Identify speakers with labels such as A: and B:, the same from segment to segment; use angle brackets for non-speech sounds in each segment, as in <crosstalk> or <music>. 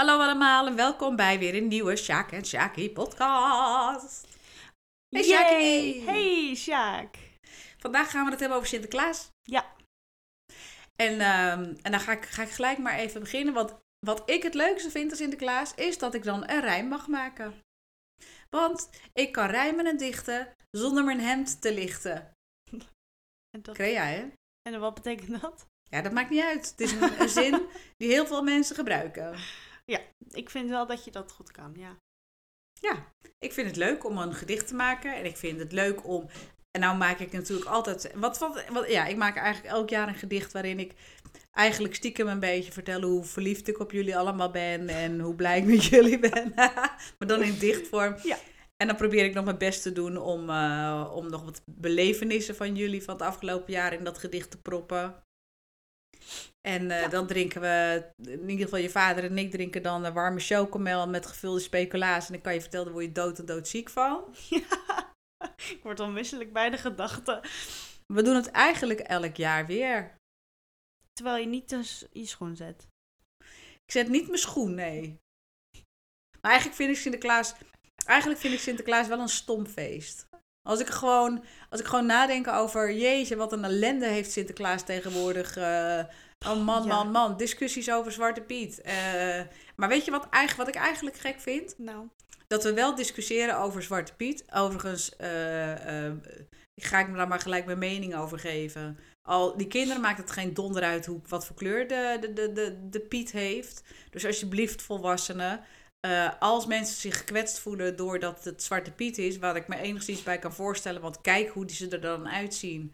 A: Hallo allemaal en welkom bij weer een nieuwe Sjaak en Sjaakie podcast. Hey Sjaakie!
B: Hey Sjaak!
A: Vandaag gaan we het hebben over Sinterklaas.
B: Ja.
A: En, ehm, en dan ga ik, ga ik gelijk maar even beginnen. Want wat ik het leukste vind aan Sinterklaas is dat ik dan een rijm mag maken. Want ik kan rijmen en dichten zonder mijn hemd te lichten. <laughs>
B: En, dat,
A: Crea, hè?
B: en wat betekent dat?
A: Ja, dat maakt niet uit. Het is een, een zin <laughs> die heel veel mensen gebruiken.
B: Ik vind wel dat je dat goed kan, ja.
A: Ja, ik vind het leuk om een gedicht te maken. En ik vind het leuk om. En nou maak ik natuurlijk altijd. Wat, wat, wat, ja, ik maak eigenlijk elk jaar een gedicht waarin ik eigenlijk stiekem een beetje vertel hoe verliefd ik op jullie allemaal ben. En hoe blij ik met <laughs> jullie ben. <laughs> maar dan in dichtvorm.
B: Ja.
A: En dan probeer ik nog mijn best te doen om, eh, om nog wat belevenissen van jullie van het afgelopen jaar in dat gedicht te proppen. En eh,
B: Ja.
A: dan drinken we, in ieder geval je vader en ik drinken dan een warme chocomel met gevulde speculaas. En dan kan je vertellen, daar word je dood en doodziek van. <laughs>
B: ja. Ik word onmisselijk bij de gedachte.
A: We doen het eigenlijk elk jaar weer.
B: Terwijl je niet dus je schoen zet.
A: Ik zet niet mijn schoen, nee. Maar eigenlijk vind ik Sinterklaas, eigenlijk vind ik Sinterklaas wel een stom feest. Als ik gewoon, als ik gewoon nadenk over, jeetje, wat een ellende heeft Sinterklaas tegenwoordig. eh, oh man,
B: Ja.
A: man, man. Discussies over Zwarte Piet. Eh, maar weet je wat, eigenlijk, wat ik eigenlijk gek vind?
B: Nou.
A: dat we wel discussiëren over Zwarte Piet. Overigens eh, eh, ga ik me daar maar gelijk mijn mening over geven. Al die kinderen maakt het geen donder uit hoe, wat voor kleur de, de, de, de, de Piet heeft. Dus alsjeblieft, volwassenen. als mensen zich gekwetst voelen doordat het Zwarte Piet is, wat ik me enigszins bij kan voorstellen, want kijk hoe die ze er dan uitzien.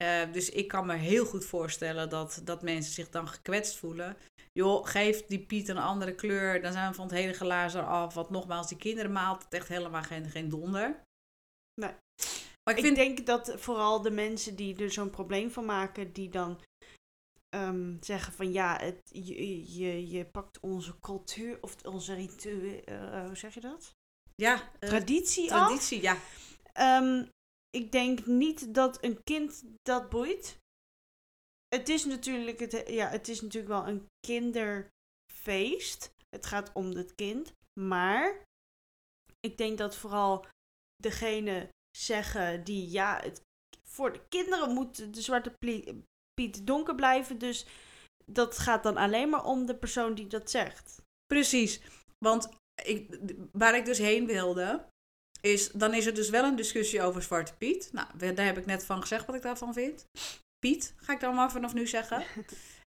A: Eh, dus ik kan me heel goed voorstellen dat, dat mensen zich dan gekwetst voelen. Joh, geef die Piet een andere kleur, dan zijn we van het hele glazen af. Want nogmaals, die kinderen maalt het echt helemaal geen, geen donder.
B: Nee.
A: Maar ik
B: Ik
A: vind,
B: denk dat vooral de mensen die er zo'n probleem van maken, die dan ehm, zeggen van ja, het, je, je, je pakt onze cultuur of onze ritueel, eh, hoe zeg je dat?
A: ja, eh,
B: Traditie af.
A: traditie, ja.
B: Ehm, ik denk niet dat een kind dat boeit. Het is natuurlijk, het, ja, het is natuurlijk wel een kinderfeest. Het gaat om het kind. Maar ik denk dat vooral degene zeggen die, ja, het, voor de kinderen moet de zwarte piet donker blijven. Dus dat gaat dan alleen maar om de persoon die dat zegt.
A: Precies. Want ik, waar ik dus heen wilde, is dan is er dus wel een discussie over Zwarte Piet. Nou, daar heb ik net van gezegd wat ik daarvan vind. Piet, ga ik dan maar vanaf nu zeggen. <laughs>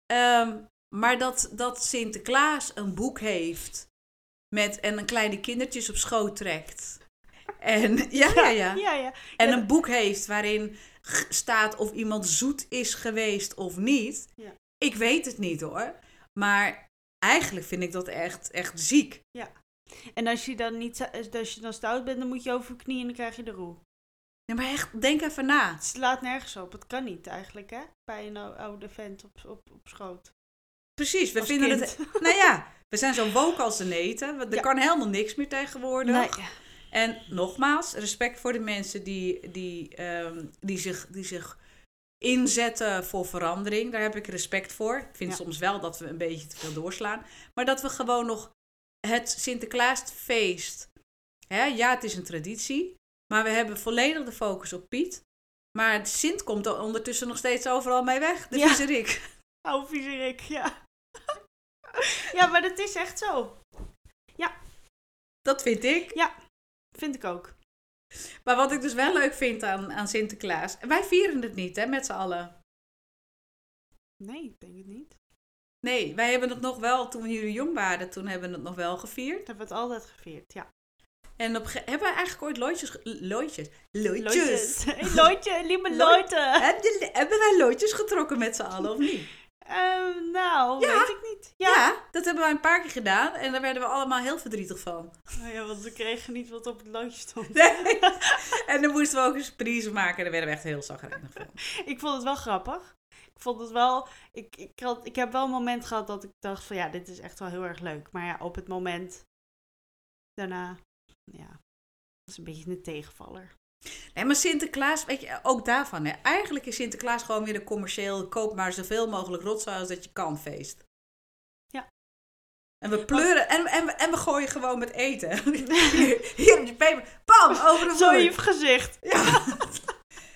A: Ehm, maar dat, dat Sinterklaas een boek heeft met, en een kleine kindertjes op schoot trekt. En, <laughs> ja, ja, ja.
B: ja, ja.
A: en
B: Ja,
A: een boek heeft waarin staat of iemand zoet is geweest of niet.
B: Ja.
A: Ik weet het niet hoor. Maar eigenlijk vind ik dat echt, echt ziek.
B: En als je dan niet, als je dan stout bent, dan moet je over knieën en dan krijg je de roe.
A: Ja, maar echt, denk even na.
B: Het slaat nergens op. Het kan niet eigenlijk, hè? Bij een ou- oude vent op, op, op schoot.
A: Precies, we
B: Als
A: vinden
B: kind.
A: het. <laughs> Nou ja, we zijn zo woke als de neten. Er
B: Ja.
A: kan helemaal niks meer tegenwoordig.
B: Nee.
A: En nogmaals, respect voor de mensen die, die, ehm, die, zich, die zich inzetten voor verandering. Daar heb ik respect voor. Ik vind
B: Ja.
A: soms wel dat we een beetje te veel doorslaan. Maar dat we gewoon nog het Sinterklaasfeest. Hè, ja, het is een traditie. Maar we hebben volledig de focus op Piet. Maar het Sint komt er ondertussen nog steeds overal mee weg. De
B: Ja.
A: viezerik. <laughs>
B: Oude viezerik, ja. <laughs> ja, maar dat is echt zo.
A: Dat vind ik.
B: Vind ik ook.
A: Maar wat ik dus wel leuk vind aan, aan Sinterklaas. Wij vieren het niet, hè, met z'n allen.
B: Nee, ik denk het niet.
A: Nee, wij hebben het nog wel, toen jullie jong waren, toen hebben we het nog wel gevierd.
B: Hebben we het altijd gevierd, ja.
A: En op, hebben we eigenlijk ooit loodjes... Loodjes? Loodjes.
B: Loodje, lieve
A: Lood-
B: Loodje.
A: Heb je- hebben wij loodjes getrokken met z'n allen, of niet?
B: Ehm, nou,
A: Ja.
B: weet ik niet.
A: Ja.
B: Ja.
A: dat hebben wij een paar keer gedaan. En daar werden we allemaal heel verdrietig van.
B: Oh ja, want we kregen niet wat op het loodje stond. <laughs>
A: Nee. en dan moesten we ook een surprise maken. Daar werden we echt heel zagrijnig van.
B: Ik vond het wel grappig. Ik vond het wel... Ik, ik, had, ik heb wel een moment gehad dat ik dacht van ja, dit is echt wel heel erg leuk. Maar ja, op het moment daarna, ja, dat is een beetje een tegenvaller.
A: Nee, maar Sinterklaas, weet je, ook daarvan. Hè. Eigenlijk is Sinterklaas gewoon weer een commercieel koop maar zoveel mogelijk rotzooi als dat je kan feest.
B: Ja.
A: En we pleuren en, en, we- en we gooien gewoon met eten. <laughs> Hier, hier op je peper. Bam, over de <laughs>
B: Zo
A: vloer.
B: in je gezicht.
A: Ja.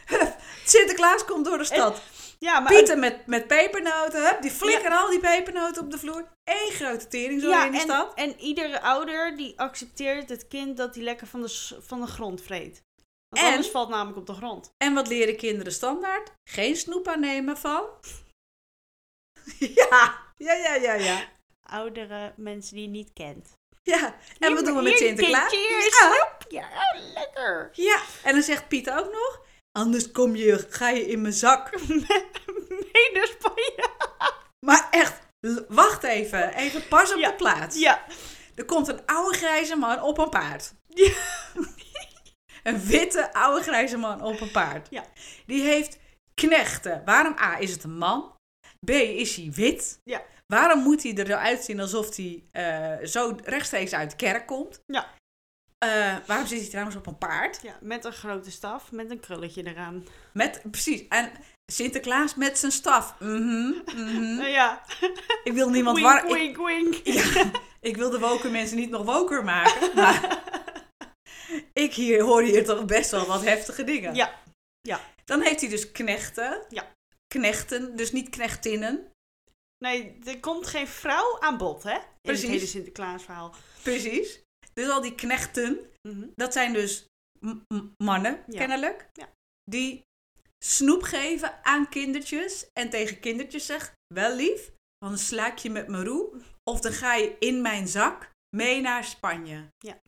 A: <laughs> Sinterklaas komt door de stad.
B: Ja, maar
A: Pieten met, met pepernoten. Hup, die flikkeren al die pepernoten op de vloer. Eén grote tering zo
B: ja,
A: in de
B: en,
A: stad.
B: en iedere ouder die accepteert het kind dat hij lekker van de, van de grond vreet. Want
A: En-
B: anders valt namelijk op de grond.
A: En wat leren kinderen standaard? Geen snoep aannemen van... <laughs> Ja, ja, ja, ja, ja.
B: Oudere mensen die je niet kent.
A: Ja, en wat doen we met Sinterklaas?
B: kindje, snoep. Ja, oh, lekker.
A: Ja, en dan zegt Piet ook nog... Anders kom je, ga je in mijn zak. <laughs>
B: Nee, naar Spanje.
A: Maar echt, wacht even. Even pas op
B: Ja.
A: de plaats.
B: Ja.
A: Er komt een oude grijze man op een paard.
B: Ja. <laughs>
A: Een witte oude grijze man op een paard.
B: Ja.
A: Die heeft knechten. Waarom A, is het een man? B, is hij wit?
B: Ja.
A: Waarom moet hij eruit zien alsof hij eh, zo rechtstreeks uit de kerk komt?
B: Ja.
A: Eh, waarom zit hij trouwens op een paard?
B: ja, met een grote staf, met een krulletje eraan.
A: Met, precies. En Sinterklaas met zijn staf. Mhm, mhm.
B: Nou ja,
A: Ik wil niemand
B: wink,
A: war... ik-
B: wink.
A: Ja, ik wil de woke mensen niet nog woker maken, <laughs> maar ik hier, hoor hier toch best wel wat heftige dingen.
B: Ja. Ja.
A: Dan heeft hij dus knechten.
B: Ja.
A: Knechten, dus niet knechtinnen.
B: Nee, er komt geen vrouw aan bod, hè? In
A: Precies.
B: het hele Sinterklaasverhaal.
A: Precies. Dus al die knechten,
B: Mhm.
A: dat zijn dus m- m- mannen,
B: Ja.
A: kennelijk.
B: Ja.
A: Die snoep geven aan kindertjes en tegen kindertjes zeggen, wel lief, dan sla ik je met mijn roe. Of dan ga je in mijn zak mee naar Spanje.
B: Ja.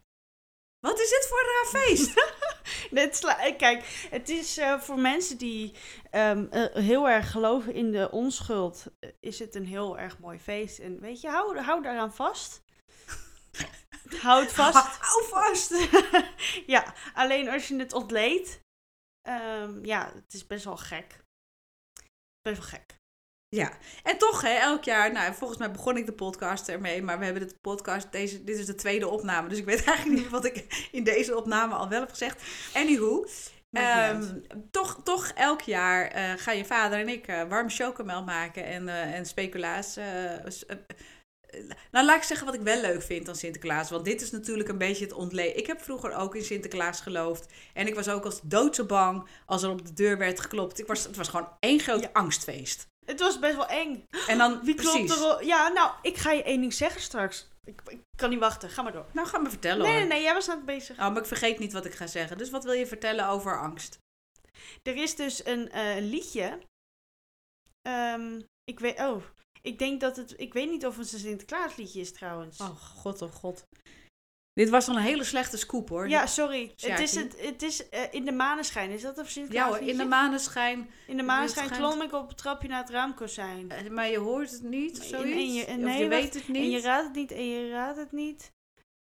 A: Wat is dit voor een raar feest? <laughs>
B: Dit sla- eh, kijk, het is eh, voor mensen die ehm, eh, heel erg geloven in de onschuld, is het een heel erg mooi feest. En weet je, hou, hou daaraan vast. <laughs> Houd vast. <laughs>
A: Hou vast! <laughs>
B: ja, alleen als je het ontleedt, ehm, ja, het is best wel gek. Best wel gek.
A: Ja, en toch, hè, elk jaar, nou, volgens mij begon ik de podcast ermee, maar we hebben de podcast, deze, dit is de tweede opname, dus ik weet eigenlijk niet wat ik in deze opname al wel heb gezegd. Anywho, ehm, toch, toch elk jaar eh gaan je vader en ik eh warme chocomel maken en, eh, en speculaas. Nou, laat ik zeggen wat ik wel leuk vind aan Sinterklaas. Want dit is natuurlijk een beetje het ontleen. Ik heb vroeger ook in Sinterklaas geloofd. En ik was ook als doodse bang als er op de deur werd geklopt. Ik was, het was gewoon één groot
B: Ja.
A: angstfeest.
B: Het was best wel eng.
A: En dan,
B: Wie klopt er? Ja, nou, ik ga je één ding zeggen straks. Ik, ik kan niet wachten. Ga maar door.
A: Nou, ga me vertellen
B: Nee,
A: hoor.
B: nee, nee, jij was aan het bezig.
A: Oh, maar ik vergeet niet wat ik ga zeggen. Dus wat wil je vertellen over angst?
B: Er is dus een eh, liedje. Ehm, ik weet, oh, ik denk dat het, ik weet niet of het een Sinterklaasliedje is trouwens.
A: Oh, god, oh god. Dit was al een hele slechte scoop hoor.
B: ja, sorry. Het is, het, het is eh, in de maneschijn. Is dat een
A: Ja
B: Sinterklaas
A: hoor, in de maneschijn.
B: In de maneschijn klom ik op het trapje naar het raamkozijn.
A: eh, Maar je hoort het niet of zoiets?
B: en je- en
A: of
B: nee,
A: je
B: wacht,
A: weet het niet.
B: En je raadt het niet en je raadt het niet.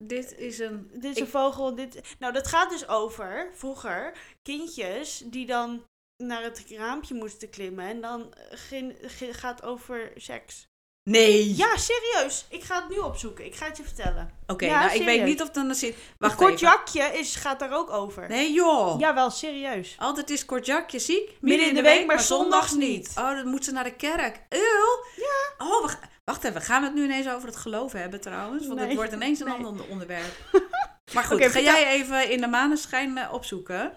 A: Dit is een...
B: Dit is
A: Ik-
B: een vogel. Dit... Nou, dat gaat dus over, vroeger, kindjes die dan naar het raampje moesten klimmen. En dan ging, ging- gaat over seks.
A: Nee!
B: Ja, serieus. Ik ga het nu opzoeken. Ik ga het je vertellen.
A: Oké,
B: Ja,
A: nou ik weet niet of dan er zit... Wacht
B: jakje is, gaat daar ook over.
A: Nee joh!
B: Jawel, serieus.
A: Altijd is kort jakje ziek.
B: Midden in de week, maar zondags niet.
A: Oh, dan moet ze naar de kerk. Eeuw! Ja. Oh, we wacht even. Gaan we het nu ineens over het geloof hebben trouwens? Want het wordt ineens een
B: Nee.
A: ander onderwerp. <laughs> Maar goed, ga jij even in de maneschijn eh, opzoeken.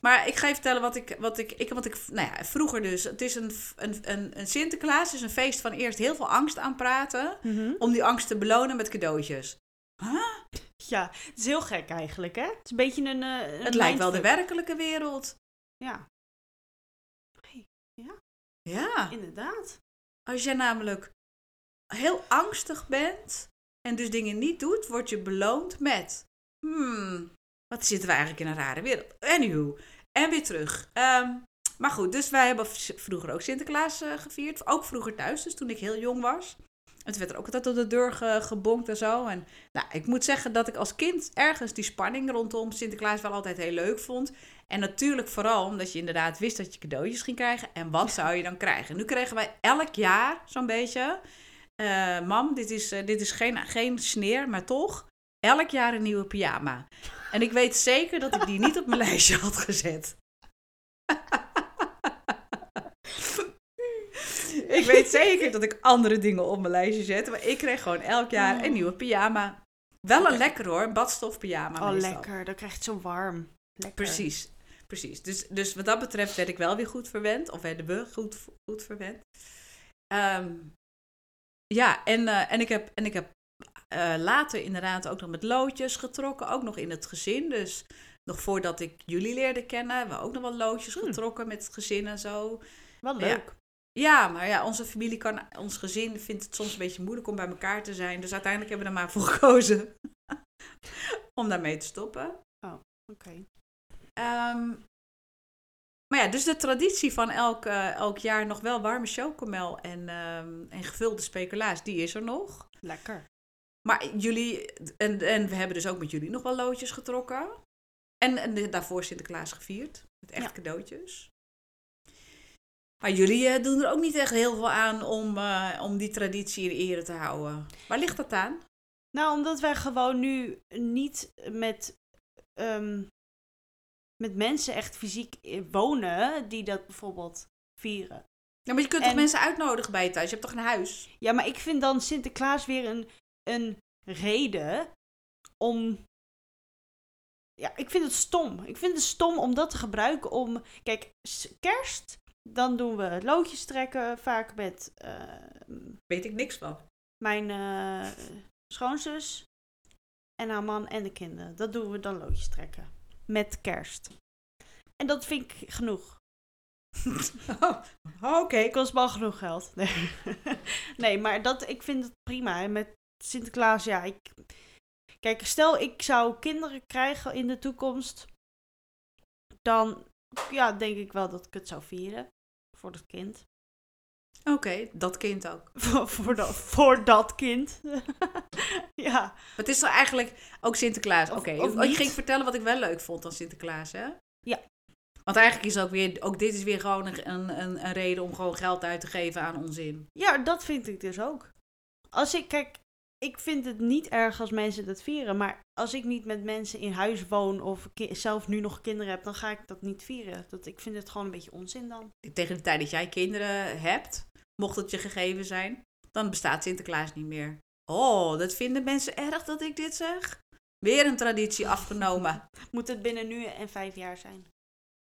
A: Maar ik ga je vertellen wat ik, wat ik, ik, wat ik, nou ja, vroeger dus. Het is een, een, een, een Sinterklaas, is een feest van eerst heel veel angst aanpraten. Om die angst te belonen met cadeautjes.
B: Ja, het is heel gek eigenlijk, hè? Het is een beetje een. eh, een
A: Het lijkt wel de werkelijke wereld.
B: Ja,
A: Ja.
B: inderdaad.
A: Als je namelijk heel angstig bent en dus dingen niet doet, word je beloond met. Hmm, wat zitten we eigenlijk in een rare wereld? Anywho, en weer terug. Ehm, maar goed, dus wij hebben vroeger ook Sinterklaas eh, gevierd. Ook vroeger thuis, dus toen ik heel jong was. En toen werd er ook altijd op de deur ge- gebonkt en zo. En nou, ik moet zeggen dat ik als kind ergens die spanning rondom Sinterklaas wel altijd heel leuk vond. En natuurlijk vooral omdat je inderdaad wist dat je cadeautjes ging krijgen. En wat zou je dan krijgen? Nu kregen wij elk jaar zo'n beetje. eh, mam, dit is, eh, dit is geen, geen sneer, maar toch. Elk jaar een nieuwe pyjama. En ik weet zeker dat ik die niet op mijn <laughs> lijstje had gezet. ik weet zeker dat ik andere dingen op mijn lijstje zet. Maar ik kreeg gewoon elk jaar een nieuwe pyjama. Wel een lekker hoor, een badstof pyjama
B: Oh,
A: meestal.
B: lekker. Dan krijg je het zo warm. Lekker.
A: Precies, precies. Dus, dus wat dat betreft werd ik wel weer goed verwend. Of werden we goed, goed verwend. Ehm, ja, en, eh, en ik heb, en ik heb eh, later inderdaad ook nog met loodjes getrokken. Ook nog in het gezin. Dus nog voordat ik jullie leerde kennen, hebben we ook nog wel loodjes
B: Hmm.
A: getrokken met het gezin en zo. Ja.
B: leuk.
A: Ja, maar ja, onze familie kan, ons gezin vindt het soms een beetje moeilijk om bij elkaar te zijn. Dus uiteindelijk hebben we er maar voor <laughs> gekozen om daarmee te stoppen.
B: Oké.
A: Ehm, maar ja, dus de traditie van elk, eh, elk jaar nog wel warme chocomel en, ehm, en gevulde speculaas, die is er nog.
B: Lekker.
A: Maar jullie, en, en we hebben dus ook met jullie nog wel loodjes getrokken. En, en daarvoor Sinterklaas gevierd, met echt
B: Ja.
A: cadeautjes. Maar jullie eh, doen er ook niet echt heel veel aan om, eh, om die traditie in ere te houden. Waar ligt dat aan?
B: Nou, omdat wij gewoon nu niet met, ehm, met mensen echt fysiek eh, wonen die dat bijvoorbeeld vieren.
A: Ja, maar je kunt
B: En-
A: toch mensen uitnodigen bij je thuis? Je hebt toch een huis?
B: Ja, maar ik vind dan Sinterklaas weer een, een reden om. Ja, ik vind het stom. Ik vind het stom om dat te gebruiken om. Kijk, kerst, dan doen we loodjes trekken, vaak met eh,
A: Weet ik niks van.
B: mijn eh, schoonzus en haar man en de kinderen. Dat doen we dan loodjes trekken. Met kerst. En dat vind ik genoeg. <laughs>
A: Oh, Oké.
B: kost wel genoeg geld. Nee, <laughs> nee maar dat, ik vind het prima. En met Sinterklaas, ja, ik... Kijk, stel ik zou kinderen krijgen in de toekomst, dan ja, denk ik wel dat ik het zou vieren. Voor dat kind.
A: Oké, dat kind ook. <laughs>
B: voor, voor, dat, voor dat kind. <laughs> ja.
A: Maar het is toch eigenlijk ook Sinterklaas? Oké,
B: of
A: oh, je ging vertellen wat ik wel leuk vond aan Sinterklaas, hè?
B: Ja.
A: Want eigenlijk is ook weer, ook dit is weer gewoon een, een, een reden om gewoon geld uit te geven aan onzin.
B: ja, dat vind ik dus ook. Als ik, kijk, ik vind het niet erg als mensen dat vieren. Maar als ik niet met mensen in huis woon of zelf nu nog kinderen heb, dan ga ik dat niet vieren. Dat, ik vind het gewoon een beetje onzin dan.
A: Tegen de tijd dat jij kinderen hebt, mocht het je gegeven zijn, dan bestaat Sinterklaas niet meer. Oh, dat vinden mensen erg dat ik dit zeg? Weer een traditie afgenomen.
B: Moet het binnen nu en vijf jaar zijn?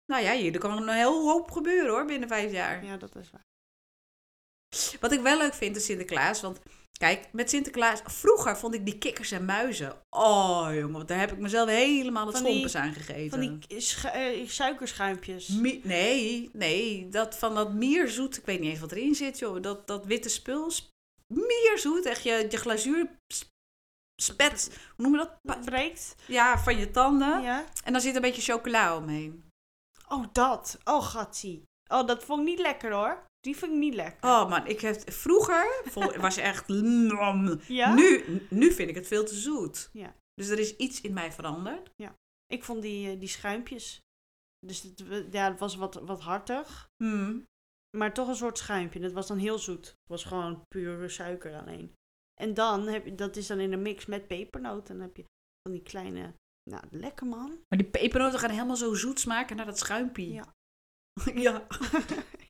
A: Nou ja, hier er kan een heel hoop gebeuren hoor, binnen vijf jaar.
B: Ja, dat is waar.
A: Wat ik wel leuk vind is Sinterklaas. Want kijk, met Sinterklaas. Vroeger vond ik die kikkers en muizen. Oh jongen, want daar heb ik mezelf helemaal het schompers aan gegeven.
B: Van die eh, suikerschuimpjes.
A: Mi- nee, nee, dat van dat mierzoet. Ik weet niet eens wat erin zit, joh. Dat, dat witte spul. sp- Mierzoet, echt je, je glazuur. sp- Spet, hoe noem je dat?
B: Breekt.
A: Ja, van je tanden.
B: Ja.
A: En dan zit een beetje chocola omheen.
B: Oh, dat. Oh, gatsie. Oh, dat vond ik niet lekker hoor. Die vond ik niet lekker.
A: Oh man, ik heb vroeger <laughs> was echt.
B: Ja?
A: Nu, nu vind ik het veel te zoet.
B: Ja.
A: Dus er is iets in mij veranderd.
B: Ik vond die, eh, die schuimpjes. Dus het, ja, het was wat, wat hartig.
A: Hmm.
B: Maar toch een soort schuimpje. Het was dan heel zoet. Het was gewoon pure suiker alleen. En dan heb je, dat is dan in een mix met pepernoten. Dan heb je van die kleine, nou, lekker man.
A: Maar die pepernoten gaan helemaal zo zoet smaken naar dat schuimpje.
B: Ja. <laughs>
A: ja. <laughs>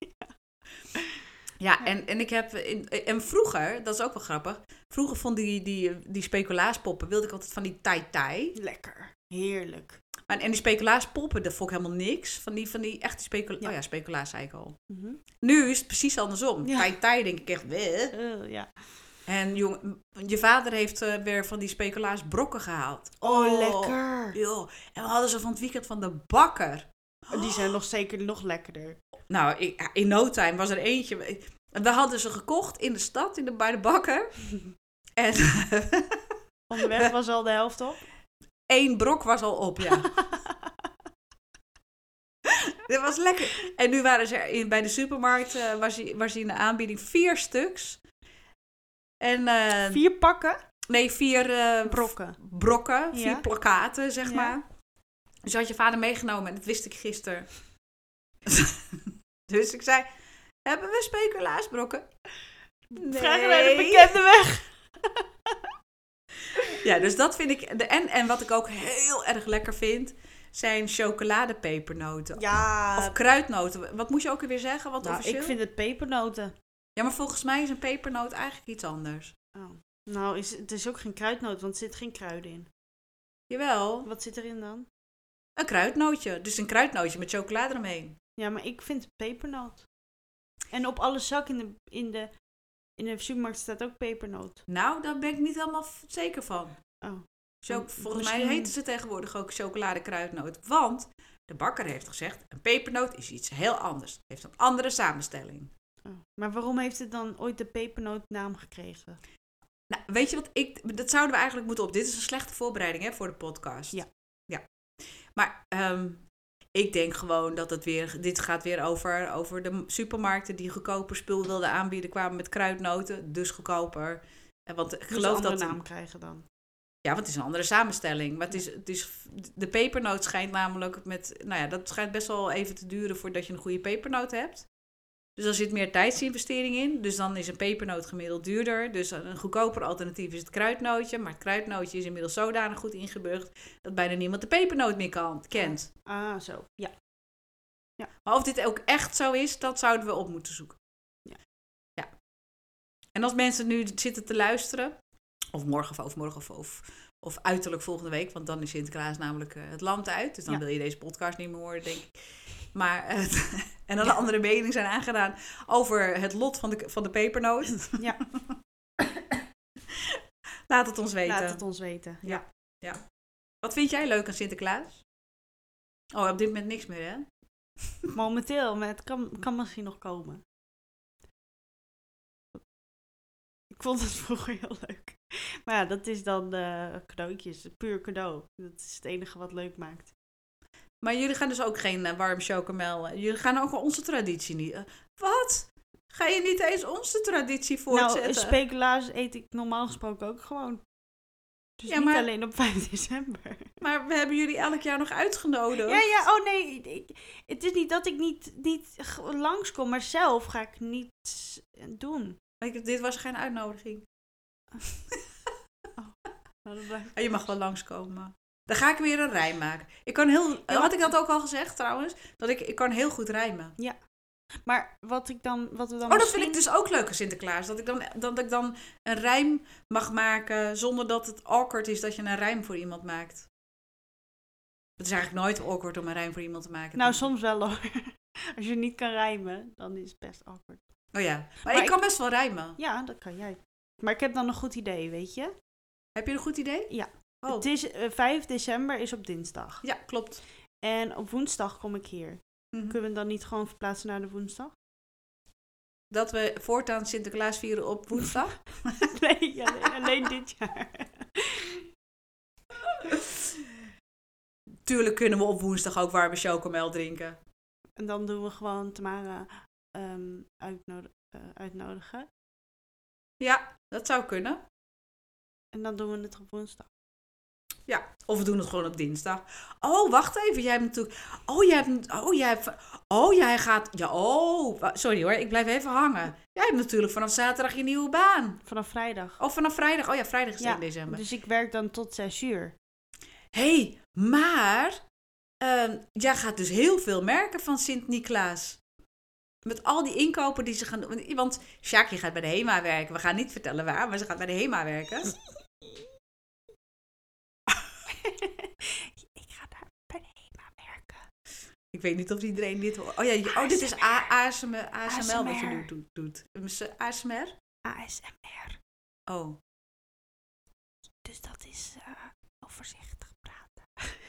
A: Ja, en, en ik heb. In, en vroeger, dat is ook wel grappig. Vroeger vond die, die, die speculaaspoppen, wilde ik altijd van die tai-tai.
B: Lekker. Heerlijk.
A: Maar, en die speculaaspoppen, dat vond ik helemaal niks. Van die, van die echte specula
B: Ja.
A: Oh ja, speculaas zei ik al.
B: Mhm.
A: Nu is het precies andersom.
B: Ja.
A: Tai-tai denk ik echt, weh.
B: Eh, ja.
A: En jong, je vader heeft eh, weer van die speculaas brokken gehaald.
B: Oh, lekker.
A: Joh. En we hadden ze van het weekend van de bakker.
B: Die zijn nog zeker nog lekkerder.
A: Nou, ik, in no time was er eentje. We hadden ze gekocht in de stad, in de, bij de bakker. <laughs> En <laughs>
B: Onderweg was al de helft op.
A: één brok was al op, ja. <laughs> Dat was lekker. En nu waren ze in, bij de supermarkt, eh, was, hij, was hij in de aanbieding vier stuks. En, eh,
B: Vier pakken
A: nee, vier eh,
B: brokken.
A: brokken, vier
B: Ja.
A: plakkaten, zeg
B: Ja.
A: maar. Dus had je vader meegenomen en dat wist ik gisteren. <laughs> dus ik zei, hebben we speculaasbrokken?
B: Vragen naar de bekende weg. <laughs>
A: Ja, dus dat vind ik. De, en, en wat ik ook heel erg lekker vind, zijn chocoladepepernoten.
B: Ja,
A: Of kruidnoten. Wat moet je ook weer zeggen? Wat
B: nou,
A: officieel?
B: ik vind het pepernoten.
A: Ja, maar volgens mij is een pepernoot eigenlijk iets anders.
B: Oh. Nou, is, het is ook geen kruidnoot, want er zit geen kruiden in.
A: Jawel,
B: Wat zit erin dan?
A: Een kruidnootje. Dus een kruidnootje met chocolade eromheen.
B: Ja, maar ik vind pepernoot. En op alle zak in de, in de, in de supermarkt staat ook pepernoot.
A: Nou, daar ben ik niet helemaal zeker van.
B: Oh.
A: Volgens mij heten ze tegenwoordig ook chocoladekruidnoot. Want de bakker heeft gezegd, een pepernoot is iets heel anders. Het heeft een andere samenstelling.
B: Oh. Maar waarom heeft het dan ooit de pepernoot naam gekregen?
A: Nou, weet je wat ik... Dat zouden we eigenlijk moeten op. Dit is een slechte voorbereiding hè, voor de podcast.
B: Ja.
A: Ja. Maar ehm, ik denk gewoon dat het weer... Dit gaat weer over, over de supermarkten die goedkoper spul wilden aanbieden. Kwamen met kruidnoten, dus goedkoper. En Want ik geloof dat...
B: naam krijgen dan.
A: Ja, want het is een andere samenstelling. Maar het is, het is, de pepernoot schijnt namelijk met... Nou ja, dat schijnt best wel even te duren voordat je een goede pepernoot hebt. Dus daar zit meer tijdsinvestering in. Dus dan is een pepernoot gemiddeld duurder. Dus een goedkoper alternatief is het kruidnootje. Maar het kruidnootje is inmiddels zodanig goed ingeburgd... dat bijna niemand de pepernoot meer kan, kent.
B: Ah, zo. Ja.
A: Maar of dit ook echt zo is, dat zouden we op moeten zoeken.
B: Ja.
A: ja. En als mensen nu zitten te luisteren, of morgen of overmorgen of, of, of uiterlijk volgende week, want dan is Sinterklaas namelijk eh, het land uit. Dus dan
B: Ja.
A: wil je deze podcast niet meer horen, denk ik. Maar, eh, <laughs> en dan andere meningen zijn aangedaan over het lot van de, van de pepernoot. <laughs>
B: Ja. <laughs>
A: Laat het ons weten.
B: Laat het ons weten.
A: Ja. Wat vind jij leuk aan Sinterklaas? Oh, op dit moment niks meer, hè? <laughs>
B: Momenteel, maar het kan, kan misschien nog komen. Ik vond het vroeger heel leuk. Maar ja, dat is dan eh cadeautjes. Puur cadeau. Dat is het enige wat leuk maakt.
A: Maar jullie gaan dus ook geen eh, warm chocomel. eh, Jullie gaan ook onze traditie niet. eh, wat? Ga je niet eens onze traditie
B: Nou,
A: voortzetten?
B: speculaas eet ik normaal gesproken ook gewoon. Dus
A: Ja,
B: niet
A: maar-
B: alleen op <laughs> 5 december.
A: maar we hebben jullie elk jaar nog uitgenodigd.
B: Ja, ja, oh nee. Ik, het is niet dat ik niet, niet langskom, maar zelf ga ik niets doen.
A: Ik- dit was geen uitnodiging. <laughs>
B: Nou, dat blijft-
A: Ah, Je mag wel langskomen. Dan ga ik weer een rijm maken. Ik kan heel,
B: Ja.
A: had ik dat ook al gezegd trouwens? Dat ik, ik kan heel goed rijmen.
B: Maar wat ik dan, wat we dan
A: Oh, dat
B: misschien...
A: vind ik dus ook leuk aan Sinterklaas. Dat ik, dan, dat ik dan een rijm mag maken zonder dat het awkward is dat je een rijm voor iemand maakt. Het is eigenlijk nooit awkward om een rijm voor iemand te maken.
B: Nou, soms wel hoor. <laughs> Als je niet kan rijmen, dan is het best awkward.
A: Oh ja, maar,
B: Maar
A: ik
B: ik-
A: kan best wel rijmen.
B: Ja, dat kan jij. Maar ik heb dan een goed idee, weet je?
A: Heb je een goed idee?
B: Ja.
A: Oh,
B: Het is, eh, 5 december is op dinsdag.
A: ja, klopt.
B: En op woensdag kom ik hier.
A: Mhm.
B: Kunnen we dan niet gewoon verplaatsen naar de woensdag?
A: Dat we voortaan Sinterklaas vieren op woensdag. <laughs>
B: nee, alleen, alleen dit jaar.
A: Tuurlijk kunnen we op woensdag ook warme chocomel drinken.
B: En dan doen we gewoon Tamara ehm, eh, uitnodigen.
A: Ja, dat zou kunnen.
B: En dan doen we het op woensdag.
A: Ja, of we doen het gewoon op dinsdag. Oh, wacht even. Jij hebt natuurlijk. Oh, jij hebt. Oh, jij hebt. Oh, jij gaat. Ja, oh. Sorry hoor, ik blijf even hangen. Jij hebt natuurlijk vanaf zaterdag je nieuwe baan.
B: Vanaf vrijdag.
A: Of vanaf vrijdag. Oh ja, vrijdag is
B: Ja,
A: 1 december.
B: Dus ik werk dan tot 6 uur.
A: hey, maar. ehm, jij gaat dus heel veel merken van Sint-Niklaas. Met al die inkopen die ze gaan doen. Want Sjaakje gaat bij de HEMA werken. We gaan niet vertellen waar, maar ze gaat bij de HEMA werken. <laughs> <laughs>
B: ik ga daar bij de HEMA werken.
A: Ik weet niet of iedereen dit hoort. Oh ja, je- oh, dit is A- ASMR, ASML wat je doet. doet. ASMR?
B: ASMR.
A: Oh.
B: Dus dat is eh, overzichtig praten. <laughs>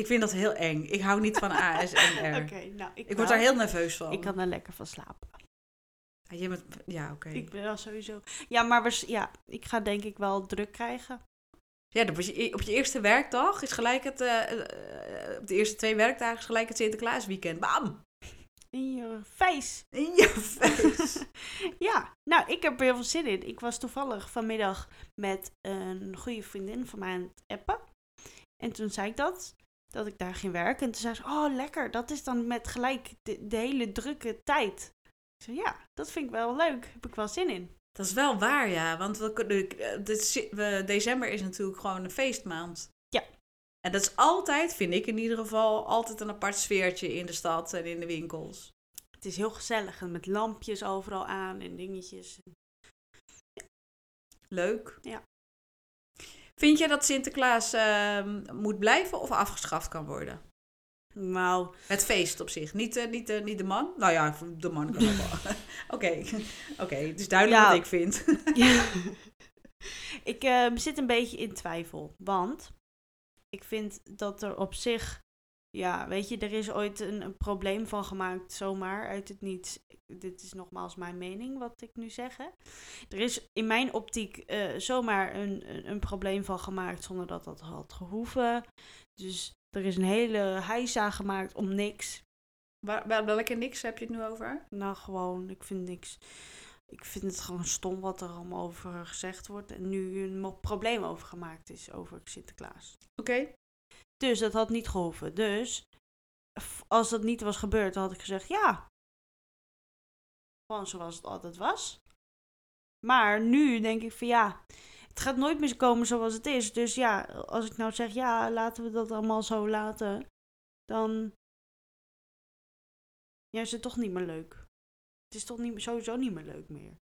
A: Ik vind dat heel eng. Ik hou niet van ASMR. <laughs>
B: Oké, nou, ik,
A: Ik word daar heel nerveus van.
B: Ik kan er lekker van slapen.
A: Ja, bent- ja oké.
B: Ik ben wel sowieso... Ja, maar waars- ja, ik ga denk ik wel druk krijgen.
A: Ja, was je, op je eerste werkdag is gelijk het... eh, eh, op de eerste twee werkdagen is gelijk het Sinterklaasweekend. Bam!
B: In je face.
A: In je face. <laughs>
B: Ja, nou, ik heb er heel veel zin in. Ik was toevallig vanmiddag met een goede vriendin van mij aan het appen. En toen zei ik dat, dat ik daar ging werken. En toen zei ze, oh lekker, dat is dan met gelijk de, de hele drukke tijd. Ik zei, ja, dat vind ik wel leuk. Heb ik wel zin in.
A: Dat is wel waar, ja. Want we, si- we- december is natuurlijk gewoon een feestmaand.
B: Ja.
A: En dat is altijd, vind ik in ieder geval, altijd een apart sfeertje in de stad en in de winkels.
B: Het is heel gezellig en met lampjes overal aan en dingetjes.
A: Leuk.
B: Ja.
A: Vind je dat Sinterklaas ehm, moet blijven of afgeschaft kan worden?
B: Nou,
A: Het feest op zich, niet, eh, niet, eh, niet de man. Nou ja, de man kan ook wel. <laughs> Oké, oké, het is duidelijk
B: Ja.
A: wat ik vind. <laughs>
B: Ja. ik eh, zit een beetje in twijfel. Want ik vind dat er op zich. Ja, weet je, er is ooit een, een probleem van gemaakt, zomaar uit het niets. Dit is nogmaals mijn mening, wat ik nu zeg. Hè. Er is in mijn optiek eh, zomaar een, een, een probleem van gemaakt zonder dat dat had gehoeven. Dus er is een hele heisa gemaakt om niks.
A: Waar, waar, welke niks heb je het nu over?
B: Nou, gewoon, ik vind niks. Ik vind het gewoon stom wat er allemaal over gezegd wordt. En nu een probleem over gemaakt is over Sinterklaas.
A: Oké.
B: Dus dat had niet gehoeven. Dus als dat niet was gebeurd, dan had ik gezegd ja. Gewoon zoals het altijd was. Maar nu denk ik van ja, het gaat nooit meer komen zoals het is. Dus ja, als ik nou zeg ja, laten we dat allemaal zo laten, dan ja, is het toch niet meer leuk. Het is toch niet, sowieso niet meer leuk meer.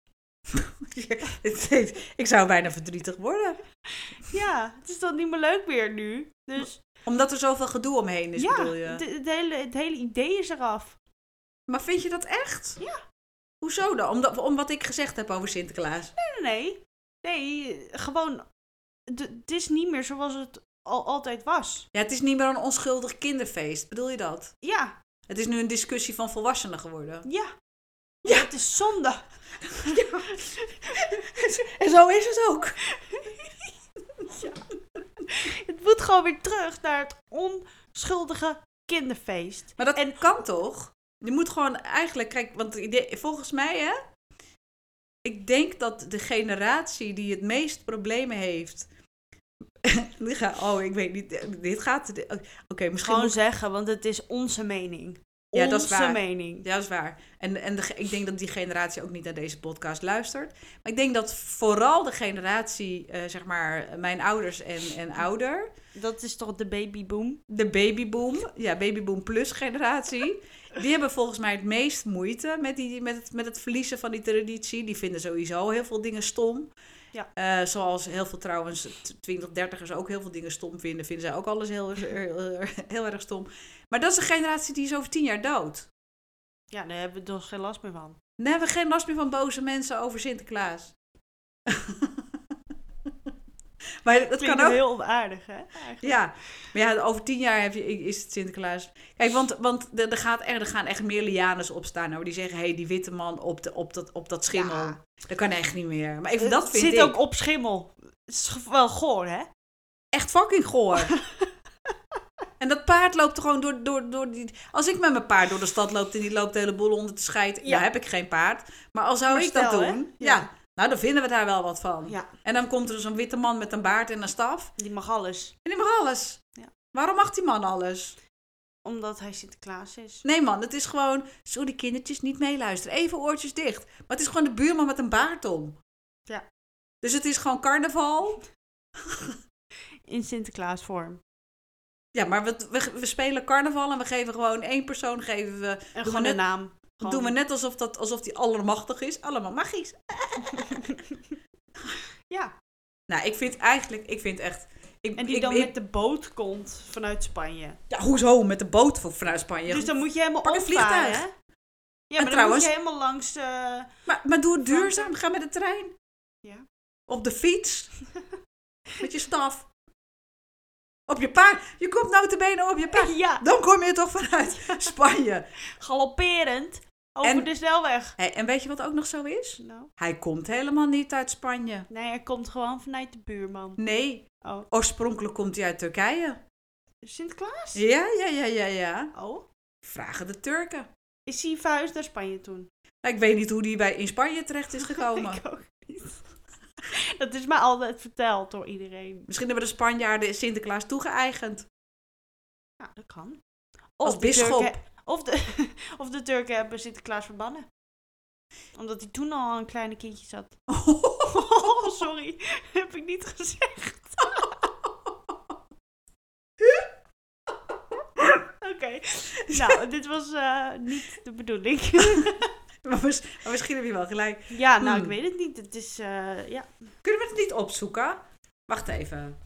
B: <laughs>
A: ik zou bijna verdrietig worden.
B: Ja, het is toch niet meer leuk meer nu. Dus
A: Omdat er zoveel gedoe omheen is,
B: ja,
A: bedoel je?
B: het, het hele, het hele idee is eraf.
A: Maar vind je dat echt?
B: Ja.
A: Hoezo dan? Omdat, om wat ik gezegd heb over Sinterklaas.
B: Nee, nee, nee. Nee, gewoon. Het is niet meer zoals het al, altijd was.
A: Ja, het is niet meer een onschuldig kinderfeest. Bedoel je dat?
B: Ja,
A: Het is nu een discussie van volwassenen geworden.
B: ja.
A: Ja.
B: Het is zonde. <laughs>
A: En zo is het ook.
B: Het moet gewoon weer terug naar het onschuldige kinderfeest.
A: Maar dat
B: En-
A: kan toch? Je moet gewoon eigenlijk, kijk, want volgens mij, hè. Ik denk dat de generatie die het meest problemen heeft. <laughs> Oh, ik weet niet. Dit gaat. Oké, misschien.
B: Gewoon
A: moet-
B: zeggen, want het is onze mening.
A: Ja,
B: onze
A: dat is waar.
B: mening.
A: Ja, dat is waar. En, en de, ik denk dat die generatie ook niet naar deze podcast luistert. Maar ik denk dat vooral de generatie, eh, zeg maar, mijn ouders en, en ouder,
B: Dat is toch de babyboom?
A: de babyboom, ja, babyboom plus generatie, die hebben volgens mij het meest moeite met, die, met, het, met het verliezen van die traditie. Die vinden sowieso heel veel dingen stom.
B: Ja.
A: Eh, zoals heel veel trouwens 20, 30ers ook heel veel dingen stom vinden, vinden zij ook alles heel, heel, erg stom. Maar dat is een generatie die is over tien jaar dood.
B: Ja, daar hebben we dus geen last meer van.
A: Dan hebben we geen last meer van boze mensen over Sinterklaas. <laughs> <laughs> maar dat
B: Klinkt
A: kan ook.
B: heel onaardig, hè? Eigenlijk.
A: Ja, maar ja, over tien jaar heb je, is het Sinterklaas. Kijk, want, want er, gaat er gaan echt meer lianes opstaan. Nou, die zeggen, hé, hey, die witte man op, de, op, dat, op dat schimmel.
B: Ja.
A: Dat kan echt niet meer. Maar even dat
B: het
A: vind
B: zit
A: ik
B: ook op schimmel. Het is wel goor, hè?
A: echt fucking goor. <laughs> en dat paard loopt er gewoon door, door, door die... Als ik met mijn paard door de stad loop en die loopt de hele boel onder te scheiden... Ja, heb ik geen paard. Maar al zou
B: Maar
A: ik dat doen...
B: Ja.
A: Ja. Nou, dan vinden we daar wel wat van.
B: Ja,
A: En dan komt er zo'n witte man met een baard en een staf.
B: die mag alles.
A: En die mag alles.
B: Ja.
A: Waarom mag die man alles?
B: Omdat hij Sinterklaas is.
A: Nee man, het is gewoon... Sorry kindertjes, niet meeluisteren. Even oortjes dicht. Maar het is gewoon de buurman met een baard om.
B: Ja.
A: Dus het is gewoon carnaval. <laughs>
B: In Sinterklaas vorm.
A: Ja, maar we, we, we spelen carnaval en we geven gewoon één persoon geven we...
B: En gewoon een naam. Gewoon-
A: doen we net alsof, dat, alsof die allermachtig is. Allemaal magisch. <laughs>
B: ja,
A: Nou, ik vind eigenlijk... Ik vind echt... Ik,
B: en die
A: ik-
B: dan
A: ik-
B: met de boot komt vanuit Spanje.
A: Ja, hoezo? Met de boot vanuit Spanje.
B: Dus dan moet je helemaal opvaren,
A: vliegtuig.
B: hè? Ja,
A: En
B: maar dan moet je helemaal langs... eh,
A: Maar, maar doe het duurzaam. Ga met de trein.
B: Ja.
A: Op de fiets. <laughs> met je staf. Op je paard. Je komt nou te benen op je paard.
B: ja,
A: Dan kom je toch vanuit <laughs> Spanje.
B: galopperend over
A: En-
B: de snelweg.
A: Hey, en weet je wat ook nog zo is?
B: Nou,
A: Hij komt helemaal niet uit Spanje.
B: nee, hij komt gewoon vanuit de buurman.
A: Nee,
B: Oh,
A: oorspronkelijk komt hij uit Turkije.
B: Sinterklaas?
A: Ja, ja, ja, ja, ja.
B: Oh,
A: Vragen de Turken.
B: is hij verhuisd naar Spanje toen?
A: Nou, ik weet niet hoe die bij in Spanje terecht is <laughs> gekomen.
B: Ik ook niet. <laughs> Dat is mij altijd verteld door iedereen.
A: Misschien hebben de Spanjaarden Sinterklaas toegeëigend.
B: Ja, dat kan.
A: Als
B: de
A: bisschop.
B: Turken- of, de, <laughs> of de Turken hebben Sinterklaas verbannen. Omdat hij toen al een kleine kindje zat. Oh, <laughs> sorry. Heb ik niet gezegd. <laughs> Oké. nou, dit was eh, niet de bedoeling.
A: maar, mis- maar misschien heb je wel gelijk.
B: ja, nou, ik
A: Hmm.
B: weet het niet. Het is, eh, ja.
A: Kunnen we het niet opzoeken? Wacht even.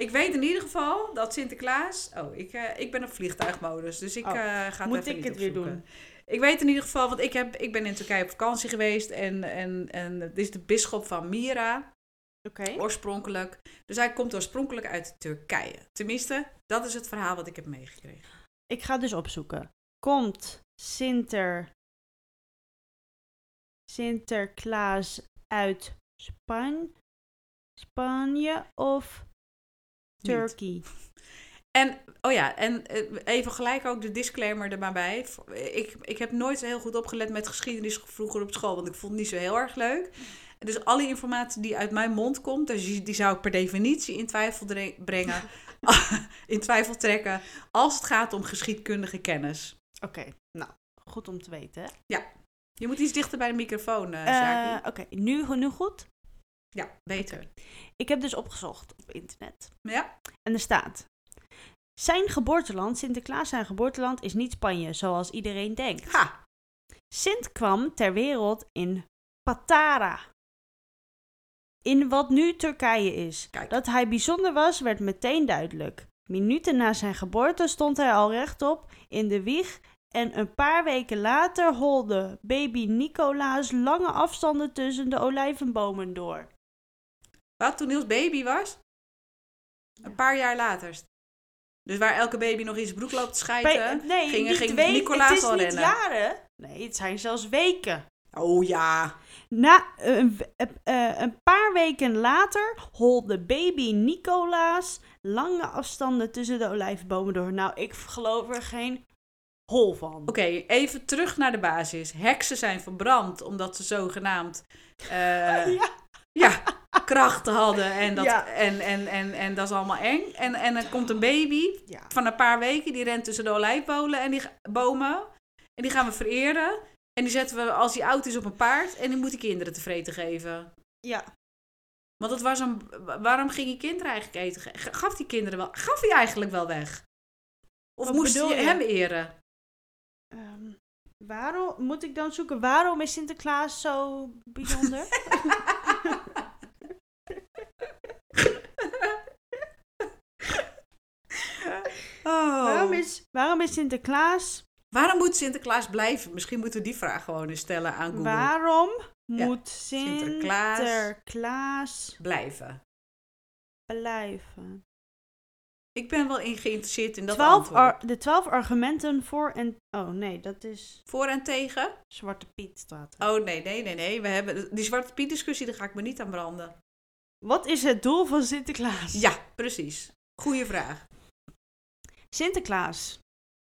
A: Ik weet in ieder geval dat Sinterklaas... Oh, ik, eh, ik ben op vliegtuigmodus, dus ik
B: Oh,
A: eh, ga het
B: moet
A: even
B: ik het weer doen?
A: Ik weet in ieder geval, want ik, heb, ik ben in Turkije op vakantie geweest. En, en, en het is de bisschop van Mira,
B: Oké.
A: oorspronkelijk. Dus hij komt oorspronkelijk uit Turkije. Tenminste, dat is het verhaal wat ik heb meegekregen.
B: Ik ga dus opzoeken. Komt Sinter... Sinterklaas uit Span... Spanje of
A: Niet.
B: Turkey?
A: En, oh ja, en eh, even gelijk ook de disclaimer er maar bij. Ik, ik heb nooit heel goed opgelet met geschiedenis vroeger op school, want ik vond het niet zo heel erg leuk. Dus alle informatie die uit mijn mond komt, dus die zou ik per definitie in twijfel brengen, <laughs> <laughs> in twijfel trekken, als het gaat om geschiedkundige kennis.
B: Oké, nou, goed om te weten. hè?
A: Je moet iets dichter bij de microfoon, Sjaki.
B: Oké, nu, nu goed?
A: Ja, beter.
B: Ik heb dus opgezocht op internet.
A: Ja?
B: En er staat... Zijn geboorteland, Sinterklaas zijn geboorteland, is niet Spanje, zoals iedereen denkt.
A: Ha!
B: Sint kwam ter wereld in Patara. In wat nu Turkije is.
A: Kijk.
B: Dat hij bijzonder was, werd meteen duidelijk. Minuten na zijn geboorte stond hij al rechtop in de wieg en een paar weken later holde baby Nicolaas lange afstanden tussen de olijvenbomen door.
A: Wat, toen Niels baby was? Een paar jaar later. Dus waar elke baby nog in zijn broek loopt te schijten.
B: Pe- nee,
A: ging- ging Nicolaas
B: het is
A: al
B: niet
A: rennen?
B: jaren. Nee, het zijn zelfs weken.
A: Oh ja.
B: Na een, eh, eh, een paar weken later holde baby Nicolaas lange afstanden tussen de olijfbomen door. Nou, ik geloof er geen hol van.
A: Oké, even terug naar de basis. Heksen zijn verbrand omdat ze zogenaamd eh, <laughs>
B: Ja.
A: Ja, krachten hadden. En dat,
B: Ja.
A: en, en, en, en dat is allemaal eng. En, en dan komt een baby
B: Ja.
A: van een paar weken, die rent tussen de olijfbomen en die bomen. En die gaan we vereren. En die zetten we als hij oud is op een paard. En die moet die kinderen te vreten geven.
B: ja.
A: Want het was een, waarom ging je kinderen eigenlijk eten? Gaf die kinderen wel? Gaf hij eigenlijk wel weg? Of
B: Wat
A: moest je? hem eren?
B: Ehm, waarom moet ik dan zoeken? Waarom is Sinterklaas zo bijzonder? <laughs>
A: Oh.
B: waarom, is, waarom is Sinterklaas?
A: Waarom moet Sinterklaas blijven? Misschien moeten we die vraag gewoon eens stellen aan Google.
B: Waarom
A: Ja,
B: moet
A: Sinterklaas.
B: Sinterklaas
A: Blijven.
B: blijven?
A: Ik ben wel in geïnteresseerd in dat antwoord.
B: de twaalf argumenten voor en... Oh nee, dat is
A: Voor en tegen?
B: Zwarte Piet staat er.
A: Oh nee, nee, nee, nee. We hebben die Zwarte Piet discussie, daar ga ik me niet aan branden.
B: Wat is het doel van Sinterklaas?
A: Ja, precies. Goeie vraag.
B: Sinterklaas.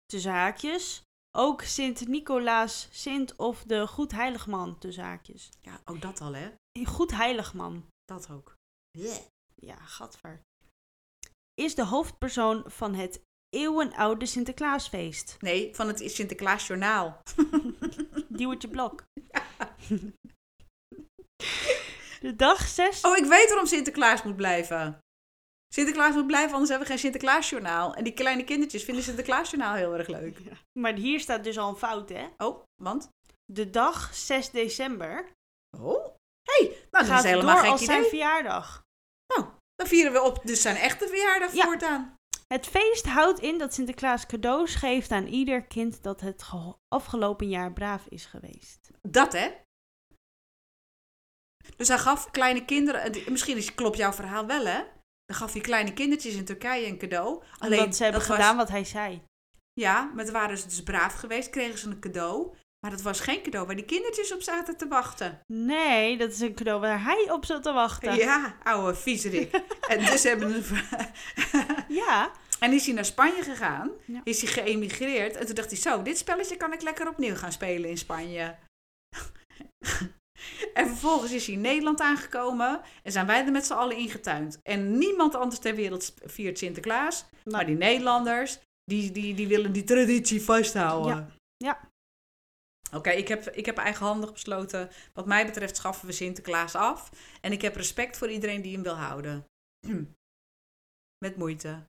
B: Tussen haakjes. Ook Sint Nicolaas, Sint of de Goed Heiligman tussen haakjes.
A: Ja, ook dat al, hè?
B: Goed Heiligman.
A: Dat ook.
B: Ja, gadver. Is de hoofdpersoon van het eeuwenoude Sinterklaasfeest.
A: Nee, van het Sinterklaasjournaal. <laughs>
B: Duwtje Blok. De dag 6...
A: Oh, ik weet waarom Sinterklaas moet blijven. Sinterklaas moet blijven, anders hebben we geen Sinterklaasjournaal. En die kleine kindertjes vinden Sinterklaasjournaal heel erg leuk.
B: Maar hier staat dus al een fout, hè?
A: Oh, want?
B: De dag 6 december
A: Oh, hey, nou, dat is helemaal
B: door als zijn
A: idee.
B: verjaardag.
A: Dan vieren we op dus zijn echte verjaardag
B: Ja.
A: voortaan.
B: Het feest houdt in dat Sinterklaas cadeaus geeft aan ieder kind dat het afgelopen jaar braaf is geweest.
A: Dat, hè? Dus hij gaf kleine kinderen... Misschien is, klopt jouw verhaal wel, hè? Dan gaf hij kleine kindertjes in Turkije een cadeau. Alleen,
B: Omdat ze hebben
A: dat was-
B: gedaan wat hij zei.
A: Ja, maar toen waren ze dus braaf geweest, kregen ze een cadeau. Maar dat was geen cadeau waar die kindertjes op zaten te wachten.
B: Nee, dat is een cadeau waar hij op zat te wachten.
A: Ja, ouwe viezerik. <laughs> en dus hebben ze...
B: Ja.
A: en is hij naar Spanje gegaan.
B: Ja.
A: Is hij geëmigreerd. En toen dacht hij, zo, dit spelletje kan ik lekker opnieuw gaan spelen in Spanje. En vervolgens is hij in Nederland aangekomen. En zijn wij er met z'n allen ingetuind. En niemand anders ter wereld viert Sinterklaas.
B: Nou,
A: Maar die Nederlanders, die, die, die willen die traditie vasthouden.
B: Ja, ja.
A: Oké, ik, heb, ik heb eigenhandig besloten. Wat mij betreft schaffen we Sinterklaas af. En ik heb respect voor iedereen die hem wil houden. <clears throat> Met moeite.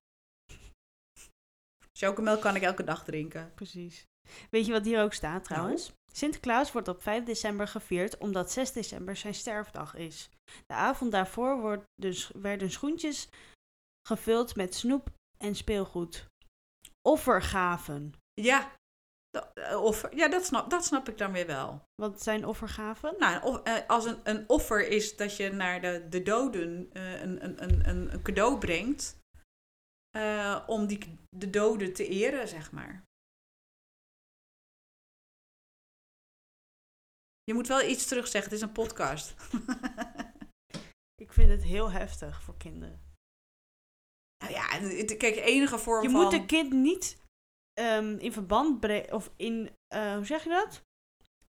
A: Chocomelk kan ik elke dag drinken.
B: Precies. Weet je wat hier ook staat trouwens? Sinterklaas wordt op 5 december gevierd omdat 6 december zijn sterfdag is. De avond daarvoor wordt dus, werden schoentjes gevuld met snoep en speelgoed. Offergaven.
A: Ja, da- eh, offer, ja dat, snap, dat snap ik dan weer wel.
B: Wat zijn offergaven?
A: Nou, eh, als een, een offer is dat je naar de, de doden eh, een, een, een, een, cadeau brengt. om die, de doden te eren, zeg maar. Je moet wel iets terugzeggen, het is een podcast. <laughs>
B: Ik vind het heel heftig voor kinderen.
A: nou ja, kijk, enige vorm
B: Je
A: van...
B: moet een kind niet ehm, in verband brengen, of in, eh, hoe zeg je dat?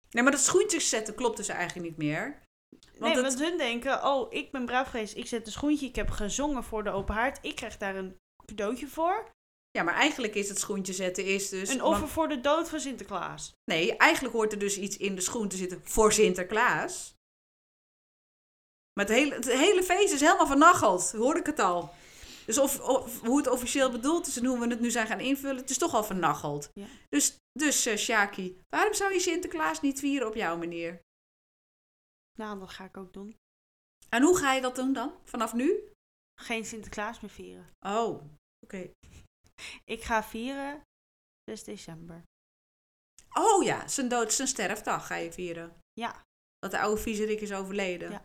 A: Nee, maar dat schoentjes zetten klopt dus eigenlijk niet meer. Want
B: nee,
A: het-
B: want hun denken, oh, ik ben braaf geweest, ik zet een schoentje, ik heb gezongen voor de open haard, ik krijg daar een cadeautje voor.
A: Ja, maar eigenlijk is het schoentje zetten is dus...
B: een offer
A: want-
B: voor de dood van Sinterklaas.
A: nee, eigenlijk hoort er dus iets in de schoen te zitten voor Sinterklaas. Maar het hele, het hele feest is helemaal vernacheld. Hoorde ik het al. Dus of, of hoe het officieel bedoeld is en hoe we het nu zijn gaan invullen, het is toch al vernacheld.
B: Ja.
A: Dus, dus eh, Shaki, waarom zou je Sinterklaas niet vieren op jouw manier?
B: Nou, dat ga ik ook doen.
A: En hoe ga je dat doen dan? Vanaf nu?
B: Geen Sinterklaas meer vieren.
A: Oh, oké.
B: Ik ga vieren 6 december.
A: Oh ja, zijn dood, zijn sterfdag ga je vieren.
B: Ja.
A: Dat de oude viezerik is overleden.
B: Ja.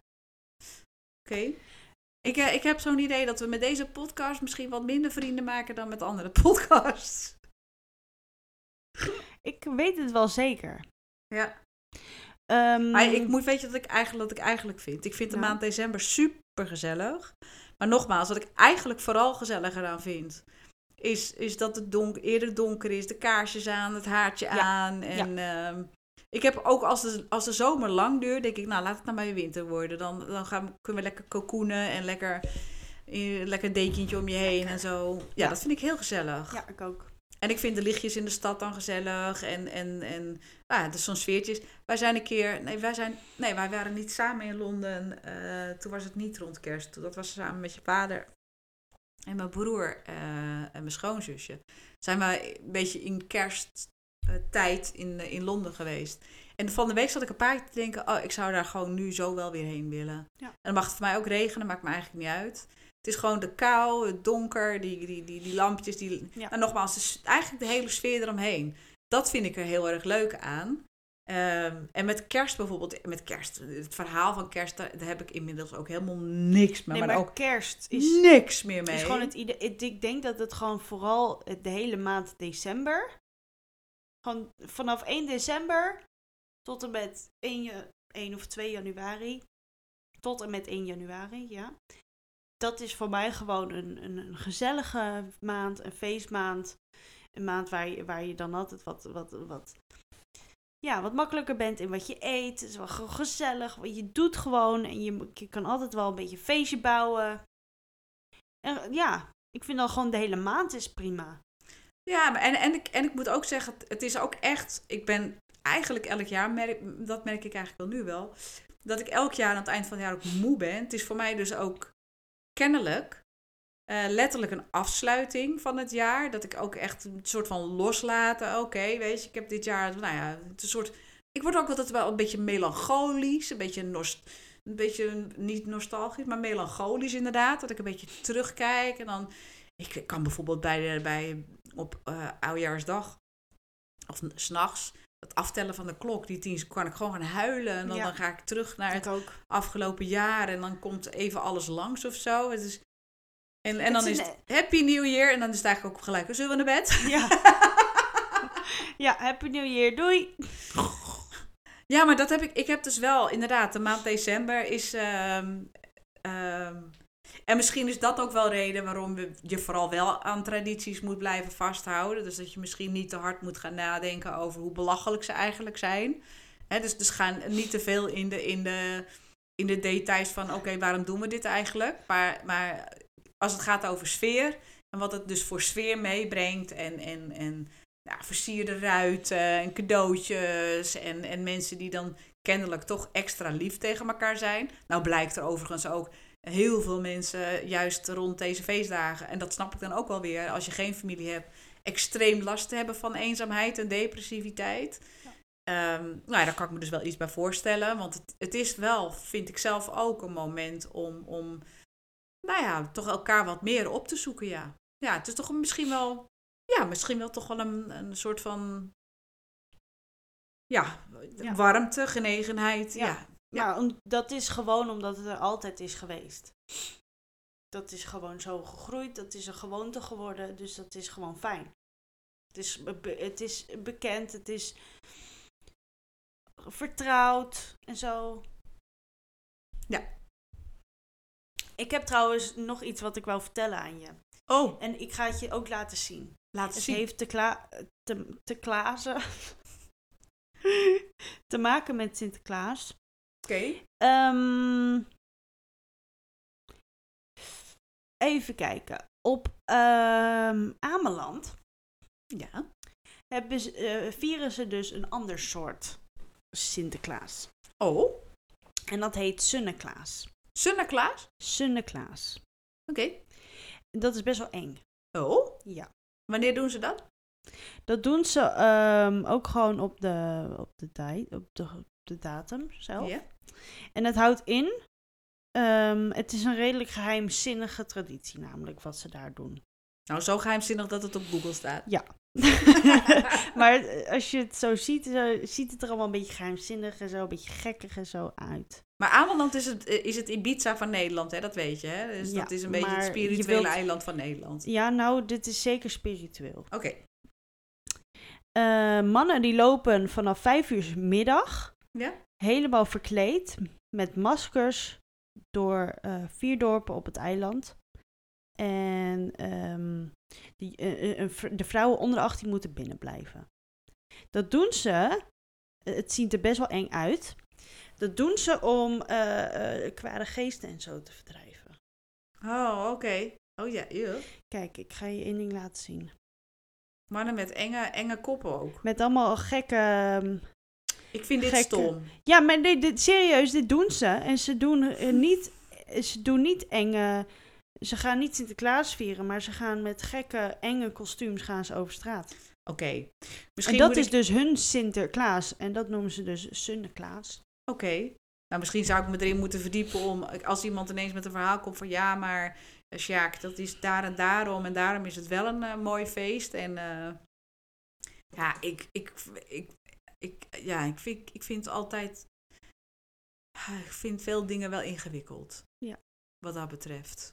A: Oké. Ik, eh, ik heb zo'n idee dat we met deze podcast misschien wat minder vrienden maken dan met andere <laughs> podcasts.
B: Ik weet het wel zeker.
A: Ja. Maar ik moet weet je wat ik eigenlijk, wat ik eigenlijk vind. Ik vind de
B: Nou.
A: maand december super gezellig. Maar nogmaals, wat ik eigenlijk vooral gezelliger aan vind. Is, is dat het donk, eerder donker is, de kaarsjes aan, het haartje
B: Ja.
A: aan. En ehm, ik heb ook als de, als de zomer lang duurt, denk ik, nou laat het nou maar weer winter worden. Dan, dan gaan, we- kunnen we lekker cocoonen en lekker, lekker dekentje om je heen en zo. Ja,
B: Ja.
A: dat vind ik heel gezellig.
B: Ja, ik ook.
A: En ik vind de lichtjes in de stad dan gezellig. En, en, en dus zo'n sfeertjes. Wij zijn een keer. Nee, wij, zijn, nee, wij waren niet samen in Londen. eh, toen was het niet rond kerst. Toen- Dat was samen met je vader. En mijn broer eh, en mijn schoonzusje. Zijn wij een beetje in kersttijd in, eh, in Londen geweest. En van de week zat ik een paar keer te denken: oh, ik zou daar gewoon nu zo wel weer heen willen.
B: Ja.
A: En dan mag het voor mij ook regenen, maakt me eigenlijk niet uit. Het is gewoon de kou, het donker, die, die, die, die lampjes. Die...
B: Ja.
A: En nogmaals, eigenlijk de hele sfeer eromheen. Dat vind ik er heel erg leuk aan. Ehm, en met kerst bijvoorbeeld, met kerst, het verhaal van kerst, daar, daar heb ik inmiddels ook helemaal niks meer,
B: Nee,
A: maar,
B: maar
A: ook
B: kerst is,
A: niks meer mee.
B: is gewoon het idee. Ik denk dat het gewoon vooral de hele maand december. Gewoon vanaf 1 december tot en met 1, ja- 1 of 2 januari. Tot en met 1 januari, ja. Dat is voor mij gewoon een, een, een gezellige maand, een feestmaand. Een maand waar je, waar je dan altijd wat, wat, wat, ja, wat makkelijker bent in wat je eet. Het is wel gezellig. want Je doet gewoon en je, je kan altijd wel een beetje een feestje bouwen. En, ja, ik vind dan gewoon de hele maand is prima.
A: Ja, en, en, ik, en ik moet ook zeggen, het- het is ook echt, ik ben eigenlijk elk jaar, merk, dat merk ik eigenlijk wel nu wel, dat ik elk jaar aan het eind van het jaar ook moe ben. Het is voor mij dus ook kennelijk eh, letterlijk een afsluiting van het jaar. Dat ik ook echt een soort van loslaten. Oké, weet je, ik heb dit jaar, nou ja, het is een soort. Ik word ook altijd wel een beetje melancholisch, een beetje, nost, een beetje niet nostalgisch, maar melancholisch inderdaad. Dat ik een beetje terugkijk en dan. Ik kan bijvoorbeeld bij, bij op eh oudjaarsdag of s'nachts het aftellen van de klok, die tien seconden, kan ik gewoon gaan huilen. En dan,
B: Ja.
A: dan ga ik terug naar het
B: ook.
A: afgelopen jaar en dan komt even alles langs of zo. Het is, en, en dan is het Happy New Year en dan is het eigenlijk ook gelijk, zullen we naar bed? <laughs>
B: Ja. <laughs> ja, Happy New Year. Doei. <laughs>
A: Ja, maar dat heb ik. Ik heb dus wel inderdaad. De maand december is. ehm, ehm, en misschien is dat ook wel reden waarom je vooral wel aan tradities moet blijven vasthouden. Dus dat je misschien niet te hard moet gaan nadenken over hoe belachelijk ze eigenlijk zijn. Dus, dus gaan niet te veel in de, in de, in de details van: oké, waarom doen we dit eigenlijk? Maar, maar als het gaat over sfeer en wat het dus voor sfeer meebrengt en. en, en ja, versierde ruiten en cadeautjes en, en mensen die dan kennelijk toch extra lief tegen elkaar zijn. Nou blijkt er overigens ook heel veel mensen juist rond deze feestdagen, en dat snap ik dan ook wel weer, als je geen familie hebt, extreem last hebben van eenzaamheid en depressiviteit.
B: Ja.
A: Ehm, nou ja, daar kan ik me dus wel iets bij voorstellen. Want het, het is wel, vind ik zelf ook, een moment om, om nou ja, toch elkaar wat meer op te zoeken, ja. Ja, het is toch misschien wel, ja, misschien wel toch wel een, een soort van, ja,
B: Ja.
A: warmte, genegenheid.
B: Ja.
A: Ja.
B: Ja, dat is gewoon omdat het er altijd is geweest. Dat is gewoon zo gegroeid, dat is een gewoonte geworden, dus dat is gewoon fijn. Het is, het is bekend, het is vertrouwd en zo.
A: Ja.
B: Ik heb trouwens nog iets wat ik wou vertellen aan je.
A: Oh,
B: En ik ga het je ook laten zien.
A: laat
B: Het
A: zien.
B: heeft te, kla te, te klazen. <laughs> te maken met Sinterklaas.
A: Oké.
B: Ehm, even kijken. Op ehm Ameland
A: Ja.
B: hebben ze, eh, vieren ze dus een ander soort Sinterklaas.
A: Oh,
B: En dat heet Sunneklaas.
A: Sinterklaas?
B: Sunneklaas.
A: Oké.
B: Dat is best wel eng.
A: Oh,
B: Ja.
A: wanneer doen ze dat?
B: Dat doen ze ehm, ook gewoon op de, op de tijd, op de, op de datum zelf.
A: Ja.
B: En het houdt in, ehm, het is een redelijk geheimzinnige traditie namelijk wat ze daar doen.
A: Nou, zo geheimzinnig dat het op Google staat. <laughs>
B: maar eh, als je het zo ziet, zo, ziet het er allemaal een beetje geheimzinnig en zo, een beetje gekkig en zo uit.
A: Maar Ameland is het, eh, is het Ibiza van Nederland, hè? dat weet je. Hè? Dus
B: Ja,
A: dat is een beetje het spirituele
B: wilt-
A: eiland van Nederland.
B: Ja, nou, dit is zeker spiritueel.
A: Oké.
B: Eh, mannen die lopen vanaf vijf uur middag,
A: Ja?
B: helemaal verkleed, met maskers, door vier dorpen op het eiland. En ehm, die, eh, eh, de vrouwen onder de 18 moeten binnen blijven. Dat doen ze, eh, het ziet er best wel eng uit. Dat doen ze om eh, kwade geesten en zo te verdrijven.
A: Oh, oké. Oh ja, eeuw.
B: Kijk, ik ga je één ding laten zien.
A: Mannen met enge, enge koppen ook.
B: Met allemaal gekke... ehm,
A: Ik vind dit
B: Gekke.
A: stom.
B: Ja, maar dit, dit- serieus, dit doen ze. En ze doen niet, ze doen niet enge. Ze gaan niet Sinterklaas vieren, maar ze gaan met gekke, enge kostuums gaan ze over straat.
A: Oké.
B: En dat is
A: ik-
B: dus hun Sinterklaas. En dat noemen ze dus Sunneklaas.
A: Oké. Nou, misschien zou ik me erin moeten verdiepen om... Als iemand ineens met een verhaal komt van... Ja, maar eh, Sjaak, dat is daar en daarom. En daarom is het wel een eh, mooi feest. En eh, ja, ik, ik, ik, ik, ja, ik, vind, ik vind altijd... ah, Ik vind veel dingen wel ingewikkeld.
B: Ja.
A: Wat dat betreft.